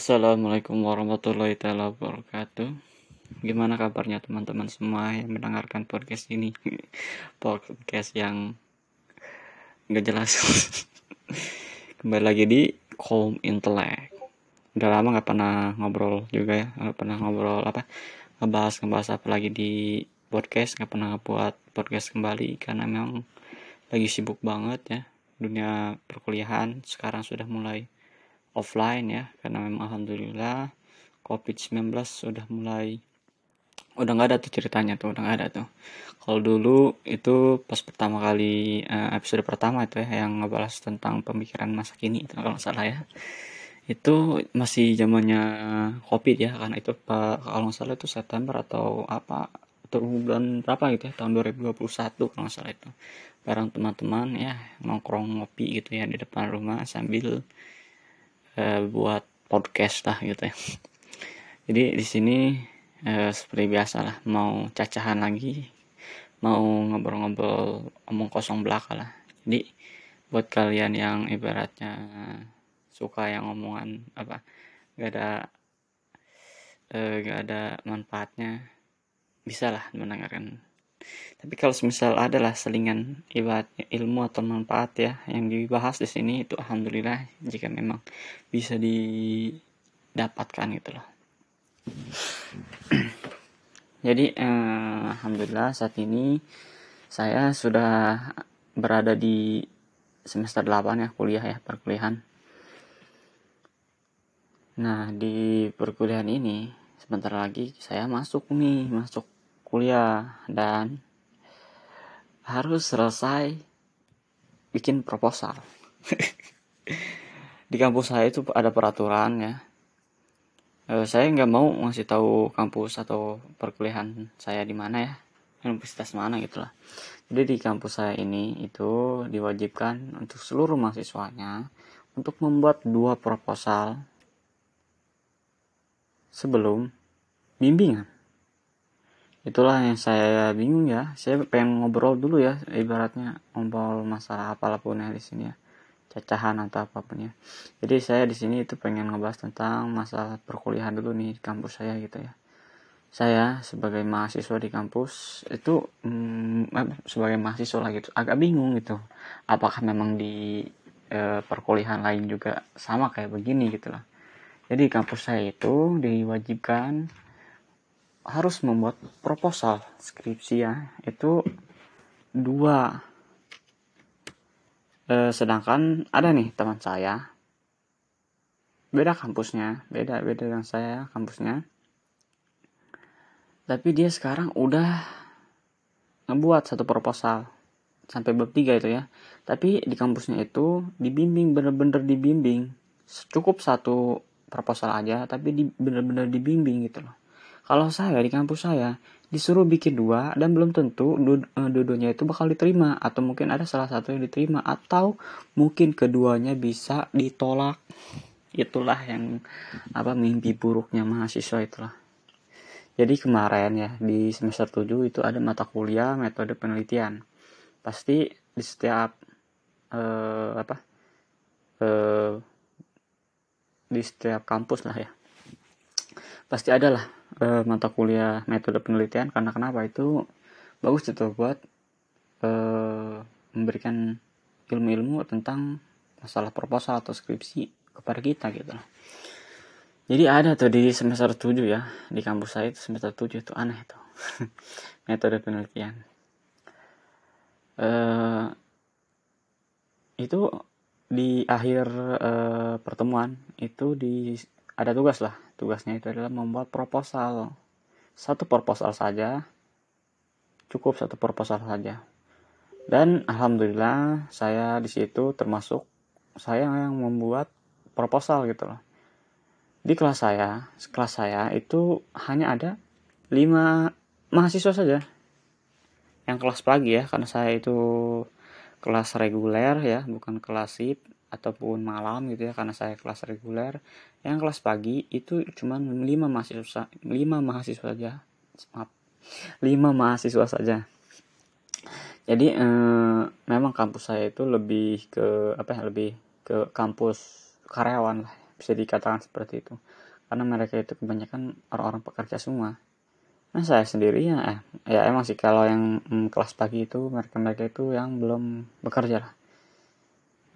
Assalamualaikum warahmatullahi taala wabarakatuh. Gimana kabarnya teman-teman semua yang mendengarkan podcast ini? podcast yang nggak jelas. Kembali lagi di Calm Intellect. Udah lama nggak pernah ngobrol juga ya, nggak pernah ngobrol apa, ngebahas ngebahas apa lagi di podcast, nggak pernah buat podcast kembali karena memang lagi sibuk banget ya dunia perkuliahan sekarang sudah mulai offline ya karena memang alhamdulillah covid-19 sudah mulai udah nggak ada tuh ceritanya tuh udah nggak ada tuh. Kalau dulu itu pas pertama kali uh, episode pertama itu ya yang ngebahas tentang pemikiran masa kini itu kalau nggak salah ya. Itu masih zamannya covid ya karena itu pak kalau nggak salah itu September atau apa atau bulan berapa gitu ya tahun 2021 kalau nggak salah itu. Bareng teman-teman ya nongkrong ngopi gitu ya di depan rumah sambil uh, buat podcast lah gitu ya. Jadi di sini uh, seperti biasa lah mau cacahan lagi mau ngobrol-ngobrol omong kosong belaka lah. Jadi buat kalian yang ibaratnya suka yang omongan apa gak ada uh, gak ada manfaatnya bisa lah mendengarkan tapi kalau misal adalah selingan ibarat ilmu atau manfaat ya yang dibahas di sini itu alhamdulillah jika memang bisa didapatkan gitu loh. Jadi eh, alhamdulillah saat ini saya sudah berada di semester 8 ya kuliah ya perkuliahan. Nah, di perkuliahan ini sebentar lagi saya masuk nih, masuk kuliah dan harus selesai bikin proposal. di kampus saya itu ada peraturan ya. E, saya nggak mau ngasih tahu kampus atau perkuliahan saya di mana ya, universitas mana gitulah. Jadi di kampus saya ini itu diwajibkan untuk seluruh mahasiswanya untuk membuat dua proposal sebelum bimbingan itulah yang saya bingung ya. Saya pengen ngobrol dulu ya ibaratnya ngobrol masalah apa pun ya di sini ya. Cacahan atau apa pun ya. Jadi saya di sini itu pengen ngebahas tentang masalah perkuliahan dulu nih di kampus saya gitu ya. Saya sebagai mahasiswa di kampus itu hmm, sebagai mahasiswa lah gitu agak bingung gitu. Apakah memang di e, perkuliahan lain juga sama kayak begini gitu lah. Jadi kampus saya itu diwajibkan harus membuat proposal skripsi ya itu dua. E, sedangkan ada nih teman saya. Beda kampusnya beda beda dengan saya kampusnya. Tapi dia sekarang udah ngebuat satu proposal sampai bab tiga itu ya. Tapi di kampusnya itu dibimbing bener-bener dibimbing. Cukup satu proposal aja tapi di, bener-bener dibimbing gitu loh kalau saya di kampus saya disuruh bikin dua dan belum tentu eh, dua-duanya itu bakal diterima atau mungkin ada salah satu yang diterima atau mungkin keduanya bisa ditolak. Itulah yang apa mimpi buruknya mahasiswa itulah. Jadi kemarin ya di semester 7 itu ada mata kuliah metode penelitian. Pasti di setiap eh, apa eh, di setiap kampus lah ya. Pasti ada lah uh, mata kuliah metode penelitian karena kenapa itu bagus itu buat uh, memberikan ilmu-ilmu tentang masalah proposal atau skripsi kepada kita gitu Jadi ada tuh di semester 7 ya, di kampus saya itu semester 7 itu aneh tuh. metode penelitian. Uh, itu di akhir uh, pertemuan itu di ada tugas lah. Tugasnya itu adalah membuat proposal. Satu proposal saja. Cukup satu proposal saja. Dan alhamdulillah saya di situ termasuk saya yang membuat proposal gitu loh. Di kelas saya kelas saya itu hanya ada lima mahasiswa saja. Yang kelas pagi ya karena saya itu kelas reguler ya bukan kelas sip ataupun malam gitu ya karena saya kelas reguler yang kelas pagi itu cuma lima mahasiswa lima mahasiswa saja. Maaf lima mahasiswa saja. Jadi eh, memang kampus saya itu lebih ke apa ya lebih ke kampus karyawan lah bisa dikatakan seperti itu. Karena mereka itu kebanyakan orang-orang pekerja semua. Nah saya sendiri ya eh, ya emang sih kalau yang mm, kelas pagi itu mereka mereka itu yang belum bekerja lah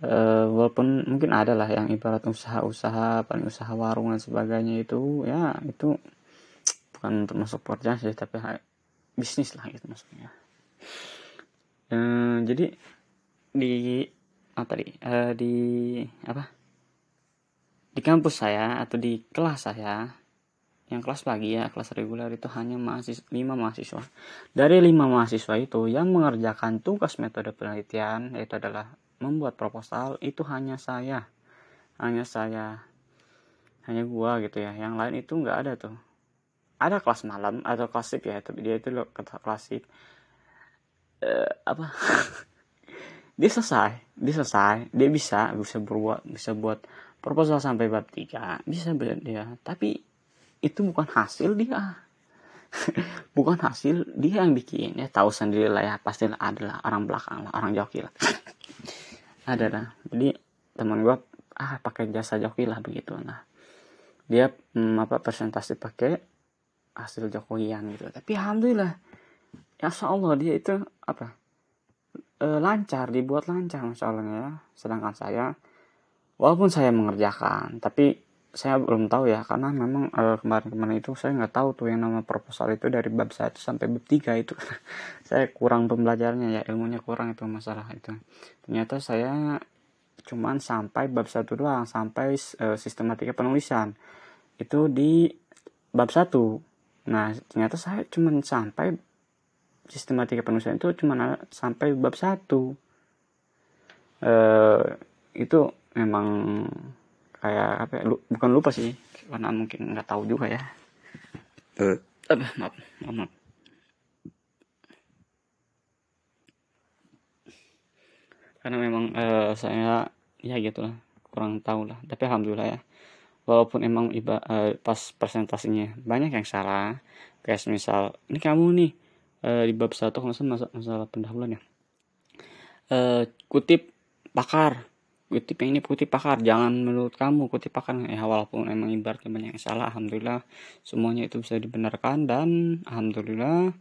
e, walaupun mungkin ada lah yang ibarat usaha-usaha paling usaha warung dan sebagainya itu ya itu bukan termasuk pekerjaan sih tapi bisnis lah gitu maksudnya. E, jadi di apa tadi e, di apa? Di kampus saya atau di kelas saya yang kelas pagi ya kelas reguler itu hanya mahasiswa lima mahasiswa. Dari lima mahasiswa itu yang mengerjakan tugas metode penelitian yaitu adalah membuat proposal itu hanya saya. Hanya saya. Hanya gua gitu ya. Yang lain itu nggak ada tuh. Ada kelas malam atau klasik ya tapi dia itu loh klasik. Uh, apa? Dia selesai. Dia selesai. Dia bisa bisa berbuat bisa buat proposal sampai bab 3 bisa dia. Tapi itu bukan hasil dia. Bukan hasil dia yang bikin. Ya tahu sendiri lah ya. Pasti adalah orang belakang lah orang joki lah ada lah. Jadi teman gue ah pakai jasa joki lah begitu. Nah dia hmm, apa presentasi pakai hasil jokowian gitu. Tapi alhamdulillah ya Allah dia itu apa e, lancar dibuat lancar masya ya. Sedangkan saya walaupun saya mengerjakan tapi saya belum tahu ya karena memang kemarin kemarin-kemarin itu saya nggak tahu tuh yang nama proposal itu dari bab 1 sampai bab 3 itu. Saya kurang pembelajarnya ya ilmunya kurang itu masalah itu. Ternyata saya cuman sampai bab satu doang sampai uh, sistematika penulisan. Itu di bab 1 nah ternyata saya cuman sampai sistematika penulisan itu cuman sampai bab 1 uh, itu memang kayak apa ya, lu, bukan lupa sih. Karena mungkin nggak tahu juga ya. Uh. apa maaf maaf, maaf. karena memang uh, saya ya gitu lah kurang tahu lah. Tapi alhamdulillah ya. Walaupun emang iba uh, pas presentasinya banyak yang salah. Kayak misal ini kamu nih uh, di bab satu kalau masalah masalah pendahuluan ya. Uh, kutip pakar kutip yang ini kutip pakar. Jangan menurut kamu kutip pakar. Ya walaupun emang ibaratnya banyak yang salah alhamdulillah semuanya itu bisa dibenarkan dan alhamdulillah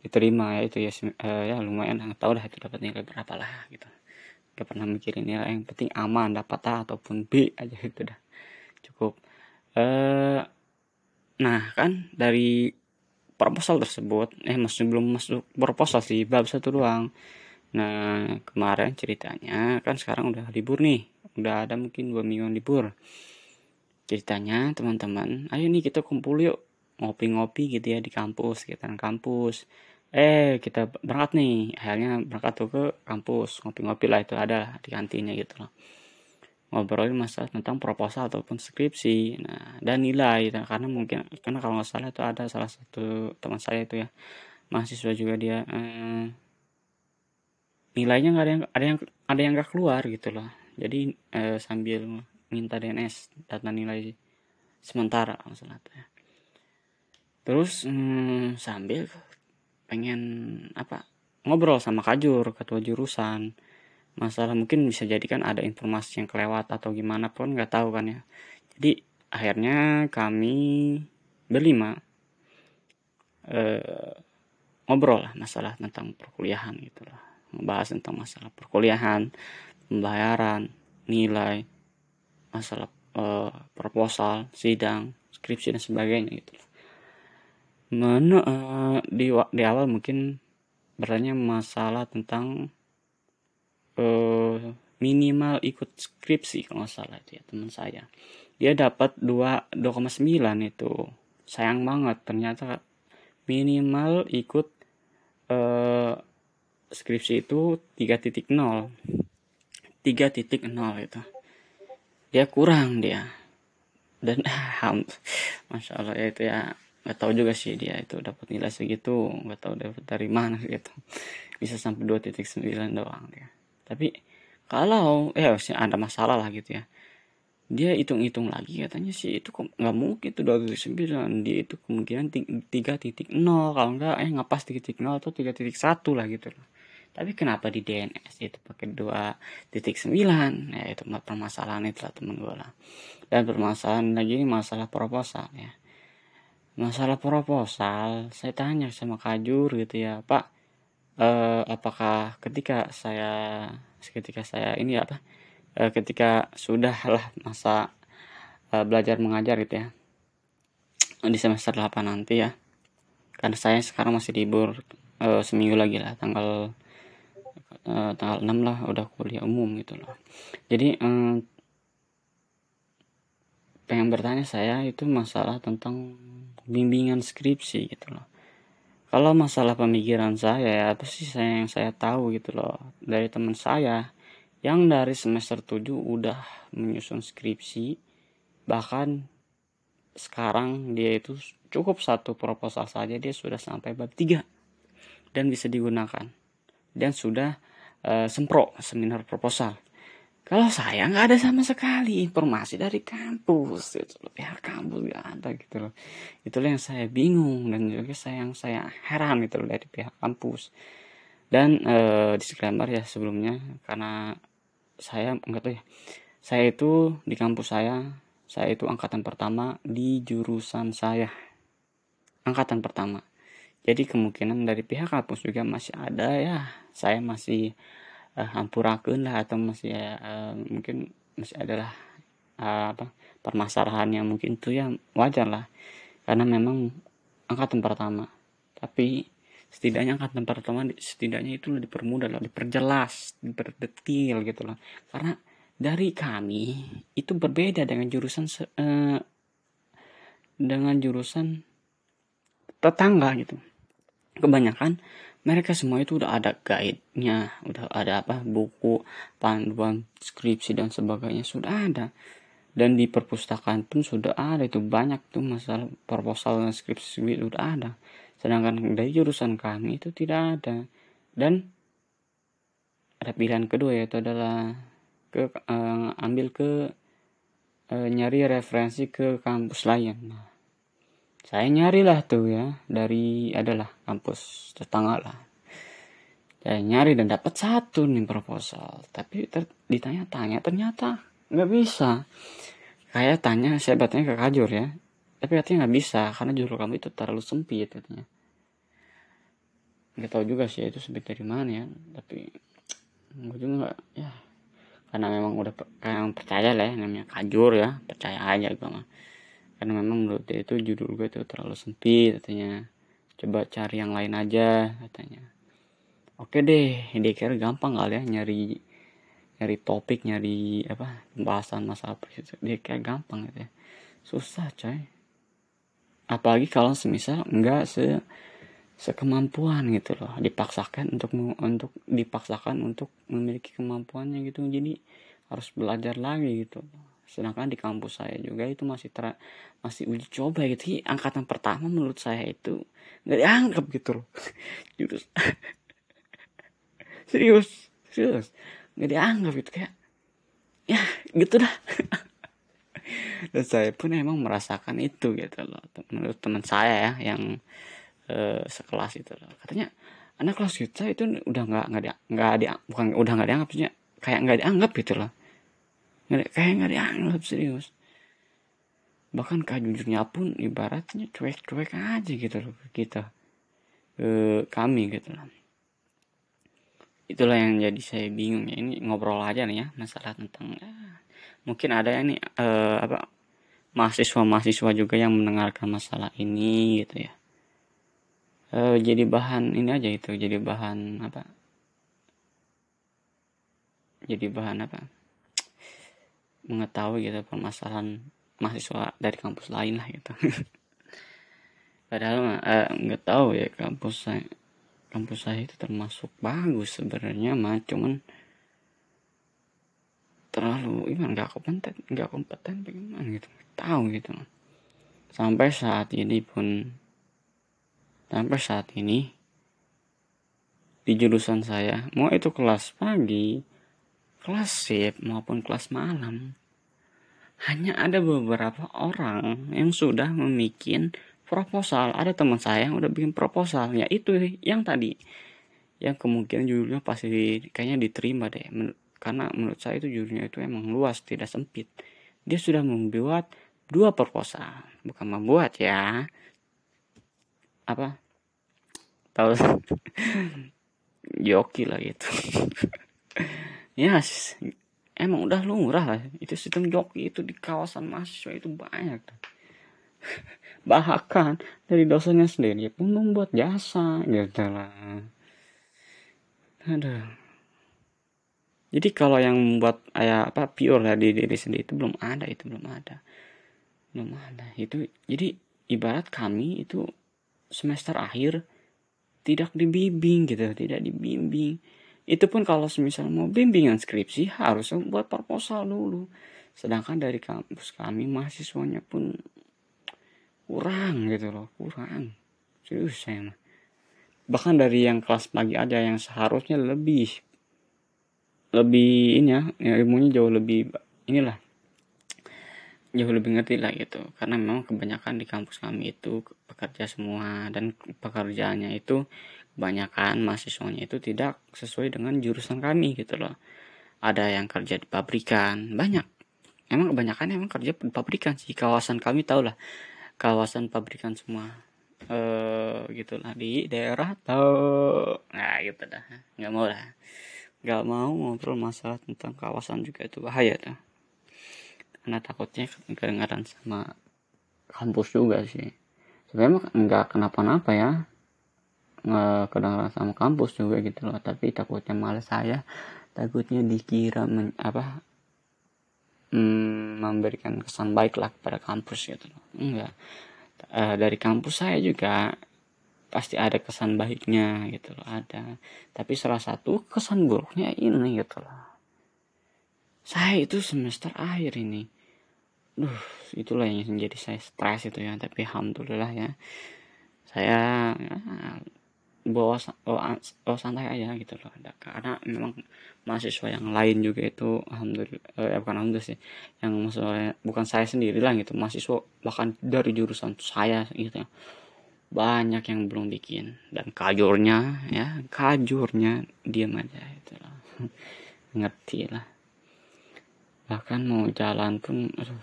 diterima ya itu ya uh, ya lumayan. Nggak tahu dah itu dapat nilai berapa lah gitu. Gak pernah mikirin ya yang penting aman dapat A ataupun B aja itu dah. Cukup. Uh, nah kan dari proposal tersebut eh masih belum masuk proposal sih bab satu doang Nah kemarin ceritanya kan sekarang udah libur nih, udah ada mungkin dua minggu libur. Ceritanya teman-teman, ayo nih kita kumpul yuk. Ngopi-ngopi gitu ya di kampus, kita kampus. Eh kita berangkat nih, akhirnya berangkat tuh ke kampus. Ngopi-ngopi lah itu ada di kantinnya gitu loh. Ngobrolin masalah tentang proposal ataupun skripsi, nah dan nilai, nah, karena mungkin karena kalau nggak salah itu ada salah satu teman saya itu ya. Mahasiswa juga dia eh, nilainya nggak ada yang ada yang ada yang nggak keluar gitu loh. Jadi eh, sambil minta DNS data nilai sementara masalah ya. terus hmm, sambil pengen apa ngobrol sama kajur ketua jurusan. Masalah mungkin bisa jadi kan ada informasi yang kelewat atau gimana pun nggak tahu kan ya. Jadi akhirnya kami berlima eh, ngobrol lah masalah tentang perkuliahan gitu lah membahas tentang masalah perkuliahan, pembayaran, nilai, masalah uh, proposal, sidang, skripsi dan sebagainya gitu. Mana uh, di di awal mungkin bertanya masalah tentang uh, minimal ikut skripsi kalau nggak salah itu ya teman saya. Dia dapat 2 2,9 itu. Sayang banget ternyata minimal ikut uh, skripsi itu 3.0 3.0 itu dia kurang dia. Dan masya allah ya itu ya nggak tahu juga sih dia itu dapat nilai segitu nggak tahu dapat dari mana gitu. Bisa sampai 2.9 doang dia. Tapi kalau ya ada masalah lah gitu ya. Dia hitung-hitung lagi katanya sih itu kok nggak mungkin itu 2.9 dia itu kemungkinan 3.0 kalau enggak eh ngapas 3.0 atau 3.1 lah gitu loh tapi kenapa di DNS itu pakai dua titik sembilan? Ya itu permasalahan itu lah temen gue lah. Dan permasalahan lagi ini masalah proposal ya. Masalah proposal saya tanya sama kajur gitu ya pak eh, apakah ketika saya ketika saya ini apa eh, ketika sudah lah masa eh, belajar mengajar gitu ya di semester 8 nanti ya karena saya sekarang masih libur uh, seminggu lagi lah tanggal uh, tanggal 6 lah udah kuliah umum gitu loh. Jadi um, pengen bertanya saya itu masalah tentang bimbingan skripsi gitu loh. Kalau masalah pemikiran saya ya apa sih saya yang saya tahu gitu loh dari teman saya yang dari semester 7 udah menyusun skripsi bahkan sekarang dia itu cukup satu proposal saja dia sudah sampai bab 3 dan bisa digunakan dan sudah uh, sempro seminar proposal. Kalau saya nggak ada sama sekali informasi dari kampus loh pihak kampus nggak ada gitu loh. Itulah yang saya bingung dan juga saya saya heran gitu loh dari pihak kampus. Dan uh, disclaimer ya sebelumnya karena saya nggak tahu ya saya itu di kampus saya saya itu angkatan pertama di jurusan saya. Angkatan pertama jadi kemungkinan dari pihak kampus juga masih ada ya. Saya masih uh, hampurakeun lah atau masih uh, mungkin masih adalah uh, apa permasalahan yang mungkin itu ya wajar lah. Karena memang angkatan pertama. Tapi setidaknya angkatan pertama setidaknya itu dipermudah lah diperjelas diperdetil gitu loh karena dari kami itu berbeda dengan jurusan uh, dengan jurusan tetangga gitu kebanyakan mereka semua itu udah ada guide-nya udah ada apa buku panduan skripsi dan sebagainya sudah ada. Dan di perpustakaan pun sudah ada itu banyak tuh masalah proposal dan skripsi itu udah ada. Sedangkan dari jurusan kami itu tidak ada. Dan ada pilihan kedua yaitu adalah ke uh, ambil ke uh, nyari referensi ke kampus lain. Nah saya nyarilah tuh ya dari adalah kampus tetangga lah. Saya nyari dan dapat satu nih proposal tapi ter, ditanya-tanya ternyata nggak bisa. Kayak tanya saya bertanya ke kajur ya tapi katanya nggak bisa karena judul kamu itu terlalu sempit katanya. Nggak tahu juga sih itu sempit dari mana ya tapi gue juga nggak ya. Karena memang udah kayak percaya lah ya namanya kajur ya percaya aja gue mah karena memang menurut dia itu judul gue itu terlalu sempit katanya. Coba cari yang lain aja katanya. Oke deh dia kira gampang kali ya nyari nyari topik nyari apa pembahasan masalah itu dia kira gampang gitu ya. Susah coy. Apalagi kalau semisal enggak se sekemampuan gitu loh. Dipaksakan untuk untuk dipaksakan untuk memiliki kemampuannya gitu. Jadi harus belajar lagi gitu sedangkan di kampus saya juga itu masih ter masih uji coba gitu. Hi, angkatan pertama menurut saya itu nggak dianggap gitu loh. Jurus serius. Serius. Nggak dianggap itu kayak ya gitu dah. Dan saya pun emang merasakan itu gitu loh menurut teman saya ya yang uh, sekelas itu loh. Katanya anak kelas kita itu udah nggak nggak nggak dia bukan udah nggak dianggap kayak nggak dianggap gitu loh nggak kayak nggak dianggap serius. Bahkan kajujurnya pun ibaratnya cuek-cuek aja gitu loh kita. Ke kami gitu loh. Itulah yang jadi saya bingung ya. Ini ngobrol aja nih ya masalah tentang ya, mungkin ada yang nih eh, apa mahasiswa-mahasiswa juga yang mendengarkan masalah ini gitu ya. Eh, jadi bahan ini aja itu jadi bahan apa? Jadi bahan apa mengetahui gitu permasalahan mahasiswa dari kampus lain lah gitu. Padahal eh, nggak tahu ya kampus saya kampus saya itu termasuk bagus sebenarnya mah cuman terlalu gimana nggak kompeten nggak kompeten bagaimana gitu tahu gitu sampai saat ini pun sampai saat ini di jurusan saya mau itu kelas pagi kelas shift maupun kelas malam hanya ada beberapa orang yang sudah membuat proposal. Ada teman saya yang udah bikin proposal ya itu yang tadi. Yang kemungkinan judulnya pasti kayaknya diterima deh. Men karena menurut saya itu judulnya itu emang luas tidak sempit. Dia sudah membuat dua proposal. Bukan membuat ya. Apa? Tahu. Joki lah gitu ya emang udah lumrah lah. Itu sistem joki itu di kawasan mahasiswa itu banyak. Bahkan dari dosennya sendiri pun membuat jasa gitu lah. Ada jadi kalau yang membuat ayah apa pure di diri sendiri itu belum ada itu belum ada. Belum ada. Itu jadi ibarat kami itu semester akhir tidak dibimbing gitu tidak dibimbing itu pun kalau semisal mau bimbingan skripsi harus buat proposal dulu. Sedangkan dari kampus kami mahasiswanya pun kurang gitu loh kurang. Serius saya mah. Bahkan dari yang kelas pagi aja yang seharusnya lebih lebih ini ya ilmunya jauh lebih inilah jauh lebih ngerti lah gitu. Karena memang kebanyakan di kampus kami itu pekerja semua dan pekerjaannya itu kebanyakan mahasiswanya itu tidak sesuai dengan jurusan kami gitu loh. Ada yang kerja di pabrikan banyak. Emang kebanyakan emang kerja di pabrikan sih kawasan kami tau lah. Kawasan pabrikan semua. Eh gitulah di daerah tau. Nah gitu dah. Nggak mau lah. Nggak mau ngobrol masalah tentang kawasan juga itu bahaya tuh karena takutnya kedengaran sama kampus juga sih. Sebenarnya nggak kenapa-napa ya kedengaran sama kampus juga gitu loh. Tapi takutnya malah saya takutnya dikira men, apa mm, memberikan kesan baik lah kepada kampus gitu loh. Enggak. E, dari kampus saya juga pasti ada kesan baiknya gitu loh ada. Tapi salah satu kesan buruknya ini gitu loh. Saya itu semester akhir ini. Duh itulah yang menjadi saya stres itu ya. Tapi alhamdulillah ya. Saya ya, bawa bawa, bawa santai aja gitu loh. Karena memang mahasiswa yang lain juga itu alhamdulillah eh, bukan alhamdulillah sih yang maksudnya bukan saya sendiri lah gitu mahasiswa bahkan dari jurusan saya gitu ya banyak yang belum bikin. Dan kajurnya ya kajurnya diam aja itu loh. Ngerti lah. Bahkan mau jalan pun aduh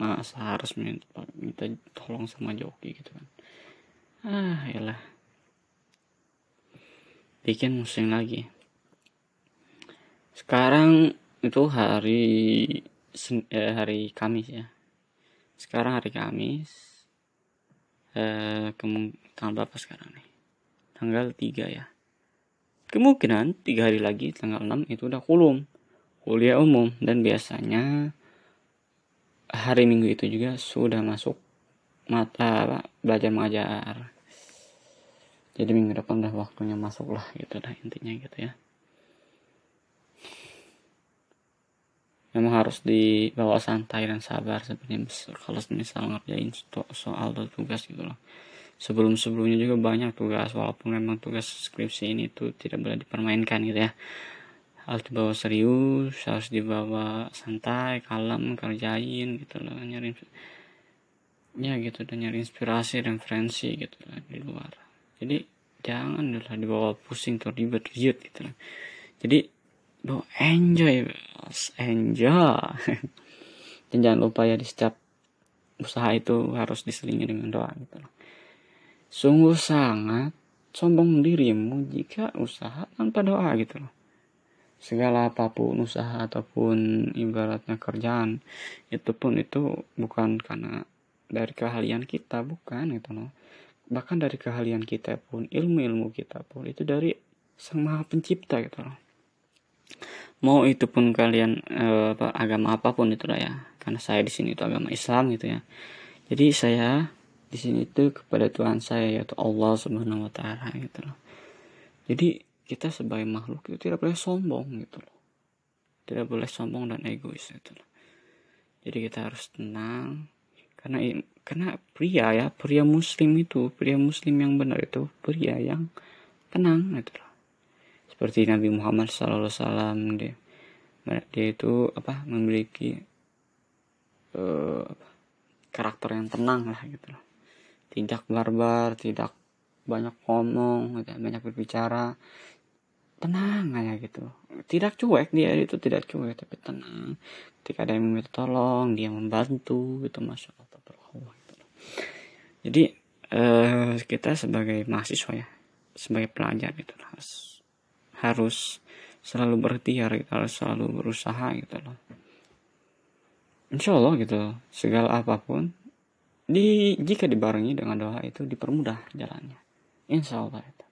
masa harus minta, minta tolong sama joki gitu kan. Ah lah bikin musim lagi. Sekarang itu hari eh, hari Kamis ya. Sekarang hari Kamis eh, tanggal berapa sekarang nih? Tanggal 3 ya. Kemungkinan tiga hari lagi tanggal 6 itu udah kulum. Kuliah umum dan biasanya hari minggu itu juga sudah masuk mata belajar mengajar jadi minggu depan udah waktunya masuk lah gitu dah intinya gitu ya. Memang harus dibawa santai dan sabar seperti kalau misal ngerjain soal atau tugas gitu loh. Sebelum sebelumnya juga banyak tugas walaupun memang tugas skripsi ini tuh tidak boleh dipermainkan gitu ya. Harus dibawa serius harus dibawa santai kalem kerjain gitu loh nyari ya gitu dan nyari inspirasi referensi gitu lah di luar jadi jangan lah dibawa pusing atau ribet ribet gitu lah. Jadi bawa enjoy enjoy. Dan jangan lupa ya di setiap usaha itu harus diselingi dengan doa gitu loh sungguh sangat sombong dirimu jika usaha tanpa doa gitu loh segala apa pun usaha ataupun ibaratnya kerjaan itu pun itu bukan karena dari keahlian kita bukan gitu loh bahkan dari keahlian kita pun ilmu-ilmu kita pun itu dari sang maha pencipta gitu loh. Mau itu pun kalian eh, apa, agama apa pun itu lah ya. Karena saya di sini itu agama Islam gitu ya. Jadi saya di sini itu kepada Tuhan saya yaitu Allah Subhanahu Wa Taala gitu loh. Jadi kita sebagai makhluk itu tidak boleh sombong gitu loh. Tidak boleh sombong dan egois gitu loh. Jadi kita harus tenang karena karena pria ya pria muslim itu pria muslim yang benar itu pria yang tenang itu loh. Seperti Nabi Muhammad SAW dia dia itu apa memiliki uh, karakter yang tenang lah gitu loh. Tidak barbar tidak banyak ngomong gitu, banyak berbicara tenang aja gitu. Tidak cuek dia itu tidak cuek tapi tenang. Ketika ada yang meminta tolong dia membantu gitu masya allah gitu. jadi eh, kita sebagai mahasiswa ya sebagai pelajar itu harus harus selalu berikhtiar gitu harus selalu berusaha gitu loh insya Allah gitu segala apa pun di jika dibarengi dengan doa itu dipermudah jalannya. Insya Allah itu.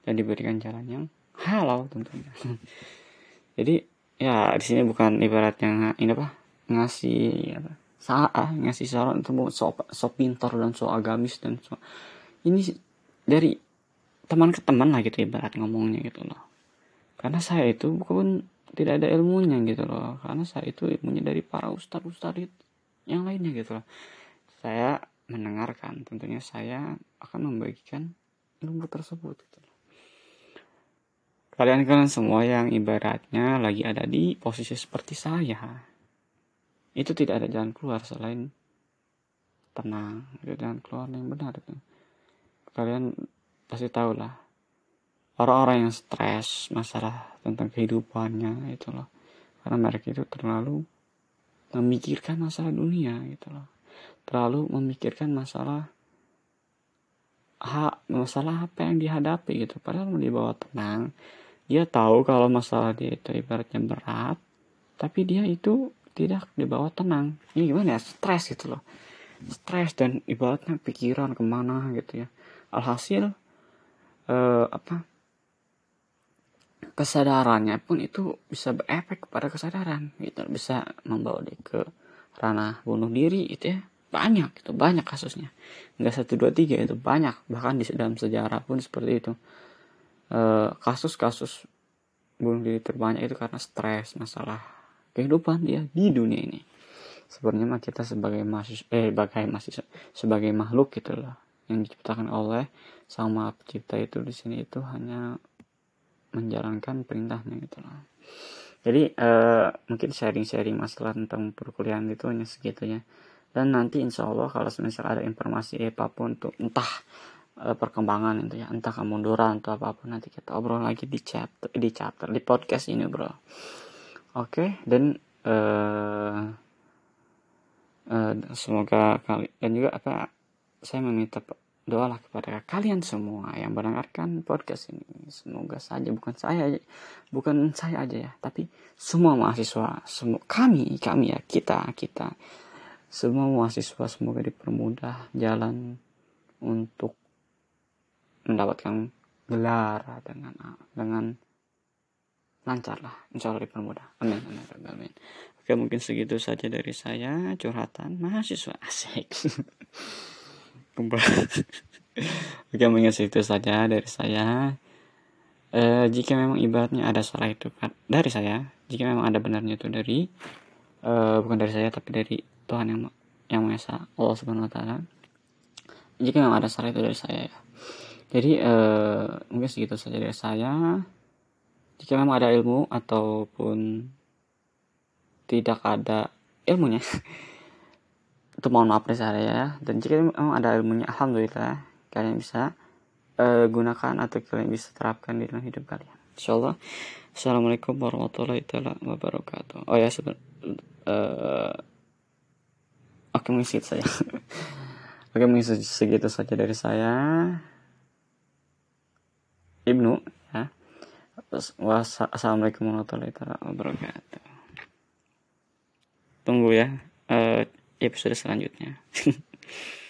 Dan diberikan jalan yang halal tentunya. Jadi ya di sini bukan ibaratnya ini apa? Ngasih apa? Saat ngasih saran untuk so, so pintar dan so agamis dan so ini dari teman ke teman lah gitu ibarat ngomongnya gitu loh. Karena saya itu bukan tidak ada ilmunya gitu loh. Karena saya itu ilmunya dari para ustadz ustadz yang lainnya gitu loh. Saya mendengarkan tentunya saya akan membagikan ilmu tersebut gitu loh kalian-kalian semua yang ibaratnya lagi ada di posisi seperti saya. Itu tidak ada jalan keluar selain tenang itu jalan keluar yang benar. Itu kalian pasti tahu lah orang-orang yang stres masalah tentang kehidupannya itu loh. Karena mereka itu terlalu memikirkan masalah dunia gitu loh. Terlalu memikirkan masalah hak masalah apa yang dihadapi gitu. Padahal mau dibawa tenang dia tahu kalau masalah dia itu ibaratnya berat tapi dia itu tidak dibawa tenang. Ini gimana ya? Stres gitu loh. Stres dan ibaratnya pikiran ke mana gitu ya. Alhasil eh, apa kesadarannya pun itu bisa berefek kepada kesadaran gitu. Bisa membawa dia ke ranah bunuh diri itu ya. Banyak itu banyak kasusnya. Nggak satu dua tiga itu banyak. Bahkan di dalam sejarah pun seperti itu kasus-kasus bunuh diri terbanyak itu karena stres masalah kehidupan dia di dunia ini. Sebenarnya mah kita sebagai mahasiswa eh sebagai mahasiswa sebagai makhluk gitu loh yang diciptakan oleh sama pencipta itu di sini itu hanya menjalankan perintahnya gitu loh. Jadi uh, mungkin sharing-sharing masalah tentang perkuliahan itu hanya segitu ya dan nanti insya Allah kalau misalnya ada informasi apa pun tuh entah perkembangan itu ya entah kemunduran atau apa pun nanti kita obrol lagi di chapter di chapter di podcast ini bro oke okay? dan uh, uh, semoga kali dan juga apa saya meminta doalah kepada kalian semua yang mendengarkan podcast ini semoga saja bukan saya bukan saya aja ya tapi semua mahasiswa semua kami kami ya kita kita semua mahasiswa semoga dipermudah jalan untuk mendapatkan gelar dengan dengan lancar lah. Insya Allah dipermudah. Amin amin amin oke mungkin segitu saja dari saya. Curhatan mahasiswa asik. Oke mungkin itu saja dari saya. E, jika memang ibaratnya ada salah itu dari saya. Jika memang ada benarnya itu dari e, bukan dari saya tapi dari Tuhan yang yang maha esa Allah subhanahu wa taala. Jika memang ada salah itu dari saya ya jadi e, mungkin segitu saja dari saya. Jika memang ada ilmu ataupun tidak ada ilmunya itu mohon maaf dari saya ya. Dan jika memang ada ilmunya alhamdulillah kalian bisa uh, gunakan atau kalian bisa terapkan di dalam hidup kalian. Insyaallah. Assalamualaikum warahmatullahi wabarakatuh. Oh ya seben uh, oke okay, mungkin segitu oke okay, mungkin segitu saja dari saya Ibnu ya. Wassalamualaikum warahmatullahi wabarakatuh. Tunggu ya uh, episode selanjutnya